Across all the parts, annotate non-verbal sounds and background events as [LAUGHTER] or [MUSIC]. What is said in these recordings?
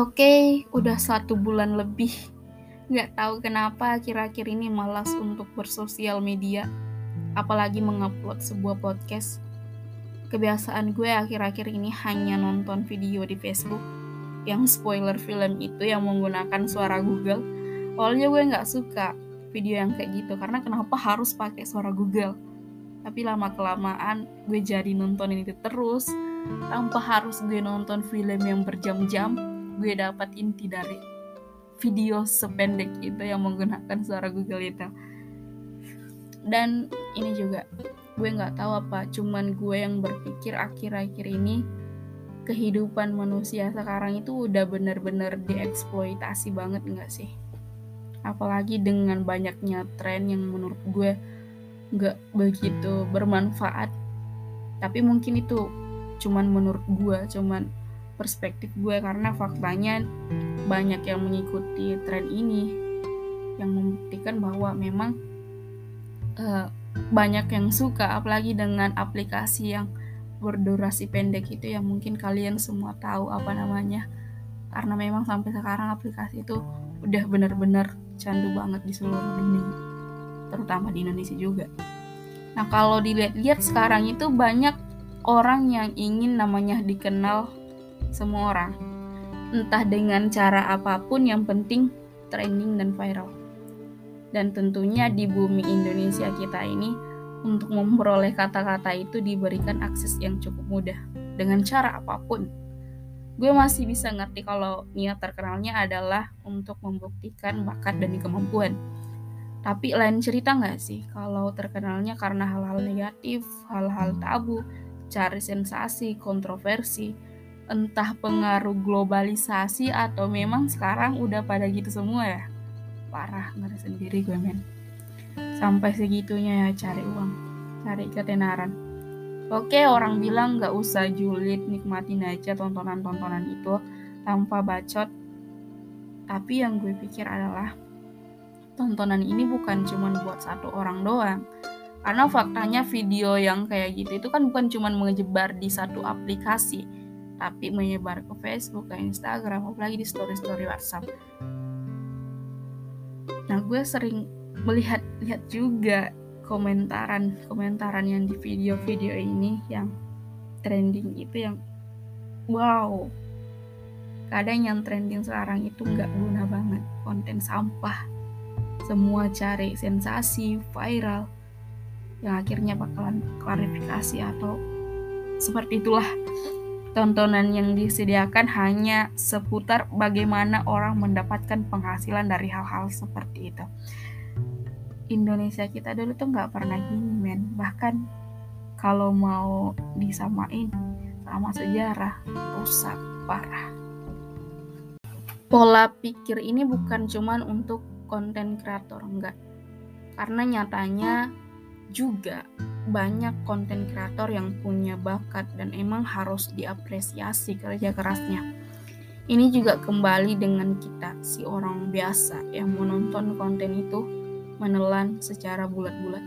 Oke, udah satu bulan lebih. Nggak tahu kenapa akhir-akhir ini malas untuk bersosial media, apalagi mengupload sebuah podcast. Kebiasaan gue akhir-akhir ini hanya nonton video di Facebook yang spoiler film itu yang menggunakan suara Google. Awalnya gue nggak suka video yang kayak gitu karena kenapa harus pakai suara Google. Tapi lama kelamaan gue jadi nonton ini terus tanpa harus gue nonton film yang berjam-jam gue dapat inti dari video sependek itu yang menggunakan suara Google itu. Dan ini juga gue nggak tahu apa cuman gue yang berpikir akhir-akhir ini kehidupan manusia sekarang itu udah bener-bener dieksploitasi banget nggak sih? Apalagi dengan banyaknya tren yang menurut gue nggak begitu bermanfaat. Tapi mungkin itu cuman menurut gue cuman perspektif gue karena faktanya banyak yang mengikuti tren ini yang membuktikan bahwa memang uh, banyak yang suka apalagi dengan aplikasi yang berdurasi pendek itu yang mungkin kalian semua tahu apa namanya. Karena memang sampai sekarang aplikasi itu udah benar-benar candu banget di seluruh dunia terutama di Indonesia juga. Nah kalau dilihat-lihat sekarang itu banyak orang yang ingin namanya dikenal semua orang. Entah dengan cara apa pun yang penting trending dan viral. Dan tentunya di bumi Indonesia kita ini untuk memperoleh kata-kata itu diberikan akses yang cukup mudah dengan cara apa pun. Gue masih bisa ngerti kalau niat terkenalnya adalah untuk membuktikan bakat dan kemampuan. Tapi lain cerita nggak sih kalau terkenalnya karena hal-hal negatif, hal-hal tabu, cari sensasi, kontroversi, entah pengaruh globalisasi atau memang sekarang udah pada gitu semua ya? Parah ngeri sendiri gue men. Sampai segitunya ya cari uang cari ketenaran. Oke orang bilang gak usah julid nikmatin aja tontonan-tontonan itu tanpa bacot. Tapi yang gue pikir adalah tontonan ini bukan cuma buat satu orang doang. Karena faktanya video yang kayak gitu itu kan bukan cuma mengejebar di satu aplikasi tapi menyebar ke Facebook, ke Instagram, apalagi di story-story WhatsApp. Nah, gue sering melihat-lihat juga komentaran-komentaran yang di video-video ini yang trending itu yang wow. Kadang yang trending sekarang itu nggak guna banget, konten sampah. Semua cari sensasi, viral, yang akhirnya bakalan klarifikasi atau seperti itulah tontonan yang disediakan hanya seputar bagaimana orang mendapatkan penghasilan dari hal-hal seperti itu. Indonesia kita dulu tuh nggak pernah gini men, bahkan kalau mau disamain sama sejarah rusak parah. Pola pikir ini bukan cuman untuk konten kreator enggak, karena nyatanya juga banyak konten kreator yang punya bakat dan emang harus diapresiasi kerja kerasnya. Ini juga kembali dengan kita, si orang biasa yang menonton konten itu menelan secara bulat-bulat.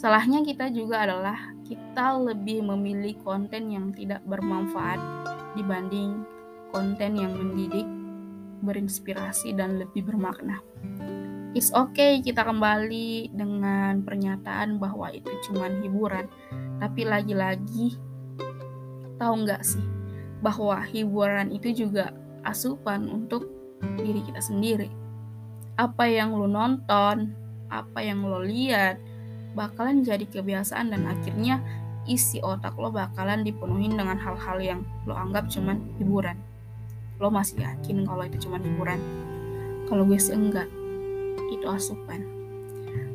Salahnya kita juga adalah kita lebih memilih konten yang tidak bermanfaat dibanding konten yang mendidik, berinspirasi, dan lebih bermakna. It's okay kita kembali dengan pernyataan bahwa itu cuma hiburan. Tapi lagi-lagi tahu nggak sih bahwa hiburan itu juga asupan untuk diri kita sendiri. Apa yang lo nonton, apa yang lo lihat, bakalan jadi kebiasaan dan akhirnya isi otak lo bakalan dipenuhi dengan hal-hal yang lo anggap cuman hiburan. Lo masih yakin kalau itu cuma hiburan? Kalau gue sih enggak itu asupan.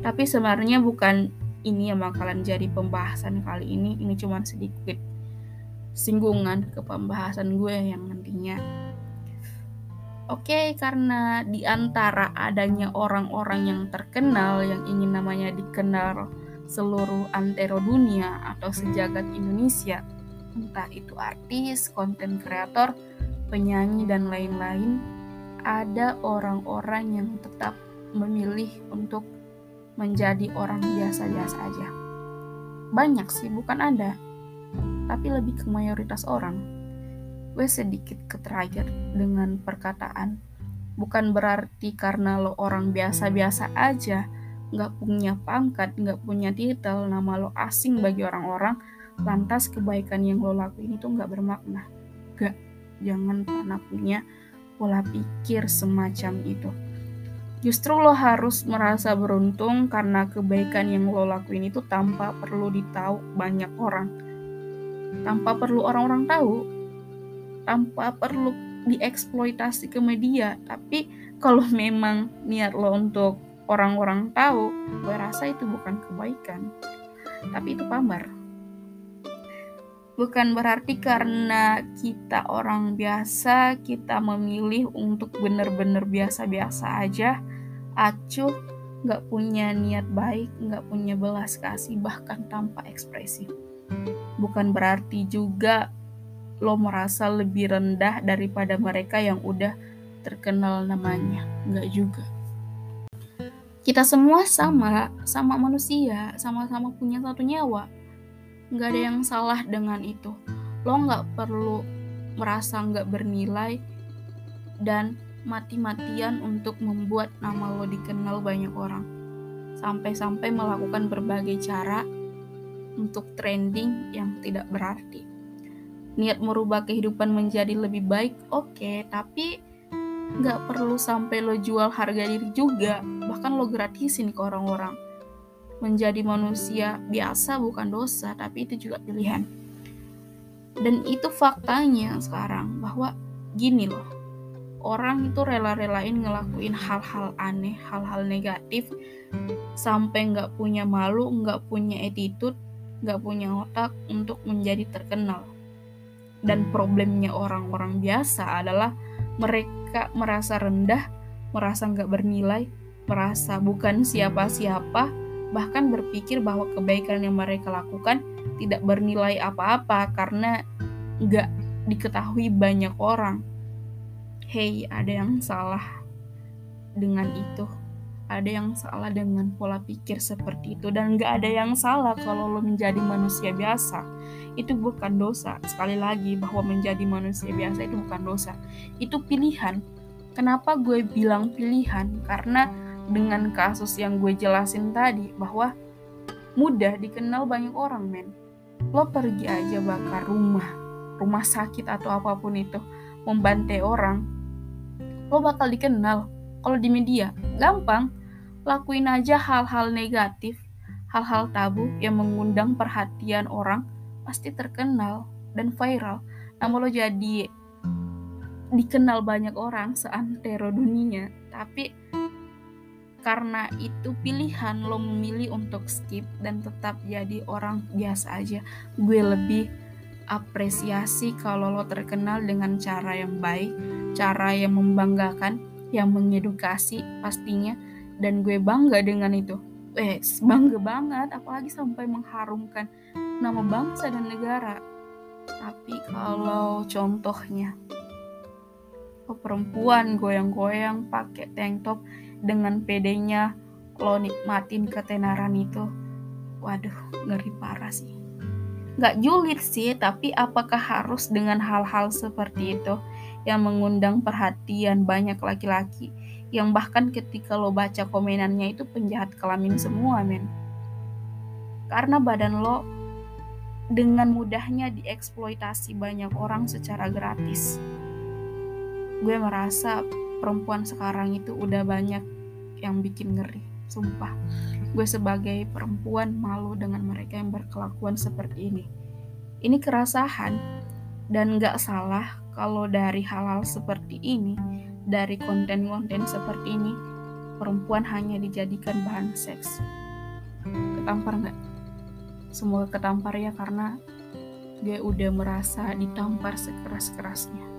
Tapi sebenarnya bukan ini yang bakalan jadi pembahasan kali ini. Ini cuma sedikit singgungan ke pembahasan gue yang nantinya. Oke, okay, karena di antara adanya orang-orang yang terkenal yang ingin namanya dikenal seluruh antero dunia atau sejagat Indonesia, entah itu artis, konten kreator, penyanyi, dan lain-lain, ada orang-orang yang tetap memilih untuk menjadi orang biasa-biasa aja. Banyak sih, bukan ada, tapi lebih ke mayoritas orang. gue sedikit ketrigger dengan perkataan bukan berarti karena lo orang biasa-biasa aja nggak punya pangkat nggak punya titel nama lo asing bagi orang-orang lantas kebaikan yang lo lakuin itu nggak bermakna gak jangan pernah punya pola pikir semacam itu justru lo harus merasa beruntung karena kebaikan yang lo lakuin itu tanpa perlu ditahu banyak orang. Tanpa perlu orang-orang tahu. Tanpa perlu dieksploitasi ke media. Tapi kalau [LAUGHS] memang niat lo untuk orang-orang tahu gue rasa itu bukan kebaikan. Tapi itu pamer. Bukan berarti karena kita orang biasa kita memilih untuk benar-benar biasa-biasa aja acuh nggak punya niat baik nggak punya belas kasih bahkan tanpa ekspresi bukan berarti juga lo merasa lebih rendah daripada mereka yang udah terkenal namanya. Enggak juga. Kita semua sama, sama manusia, sama-sama punya satu nyawa. Nggak ada yang salah dengan itu. Lo nggak perlu merasa nggak bernilai dan mati-matian untuk membuat nama lo dikenal banyak orang. Sampai-sampai melakukan berbagai cara untuk trending yang tidak berarti. Niat merubah kehidupan menjadi lebih baik oke okay, tapi nggak perlu sampai lo jual harga diri juga. Bahkan lo gratisin ke orang-orang. Menjadi manusia biasa bukan dosa tapi itu juga pilihan. Dan itu faktanya sekarang bahwa gini loh orang itu rela-relain ngelakuin hal-hal aneh hal-hal negatif sampai nggak punya malu nggak punya attitude nggak punya otak untuk menjadi terkenal dan problemnya orang-orang biasa adalah mereka merasa rendah, merasa nggak bernilai, merasa bukan siapa-siapa, bahkan berpikir bahwa kebaikan yang mereka lakukan tidak bernilai apa-apa karena nggak diketahui banyak orang. Hey, ada yang salah dengan itu. Ada yang salah dengan pola pikir seperti itu. Dan gak ada yang salah kalau lo menjadi manusia biasa. Itu bukan dosa. Sekali lagi bahwa menjadi manusia biasa itu bukan dosa. Itu pilihan. Kenapa gue bilang pilihan? Karena dengan kasus yang gue jelasin tadi bahwa mudah dikenal banyak orang men. Lo pergi aja bakar rumah. Rumah sakit atau apa pun itu. Membantai orang lo bakal dikenal kalau di media gampang lakuin aja hal-hal negatif, hal-hal tabu yang mengundang perhatian orang, pasti terkenal dan viral. Namun lo jadi dikenal banyak orang seantero dunia, tapi karena itu pilihan lo memilih untuk skip dan tetap jadi orang biasa aja. Gue lebih apresiasi kalau lo terkenal dengan cara yang baik, cara yang membanggakan, yang mengedukasi pastinya. Dan gue bangga dengan itu. Eh bangga banget apalagi sampai mengharumkan nama bangsa dan negara. Tapi kalau contohnya oh, perempuan goyang-goyang pakai tank top dengan pedenya lo nikmatin ketenaran itu waduh ngeri parah sih nggak julid sih tapi apakah harus dengan hal-hal seperti itu yang mengundang perhatian banyak laki-laki? Yang bahkan ketika lo baca komenannya itu penjahat kelamin semua men. Karena badan lo dengan mudahnya dieksploitasi banyak orang secara gratis. Gue merasa perempuan sekarang itu udah banyak yang bikin ngeri sumpah gue sebagai perempuan malu dengan mereka yang berkelakuan seperti ini. Ini kerasahan. Dan gak salah kalau dari hal-hal seperti ini dari konten-konten seperti ini perempuan hanya dijadikan bahan seks. Ketampar nggak semoga ketampar ya karena gue udah merasa ditampar sekeras-kerasnya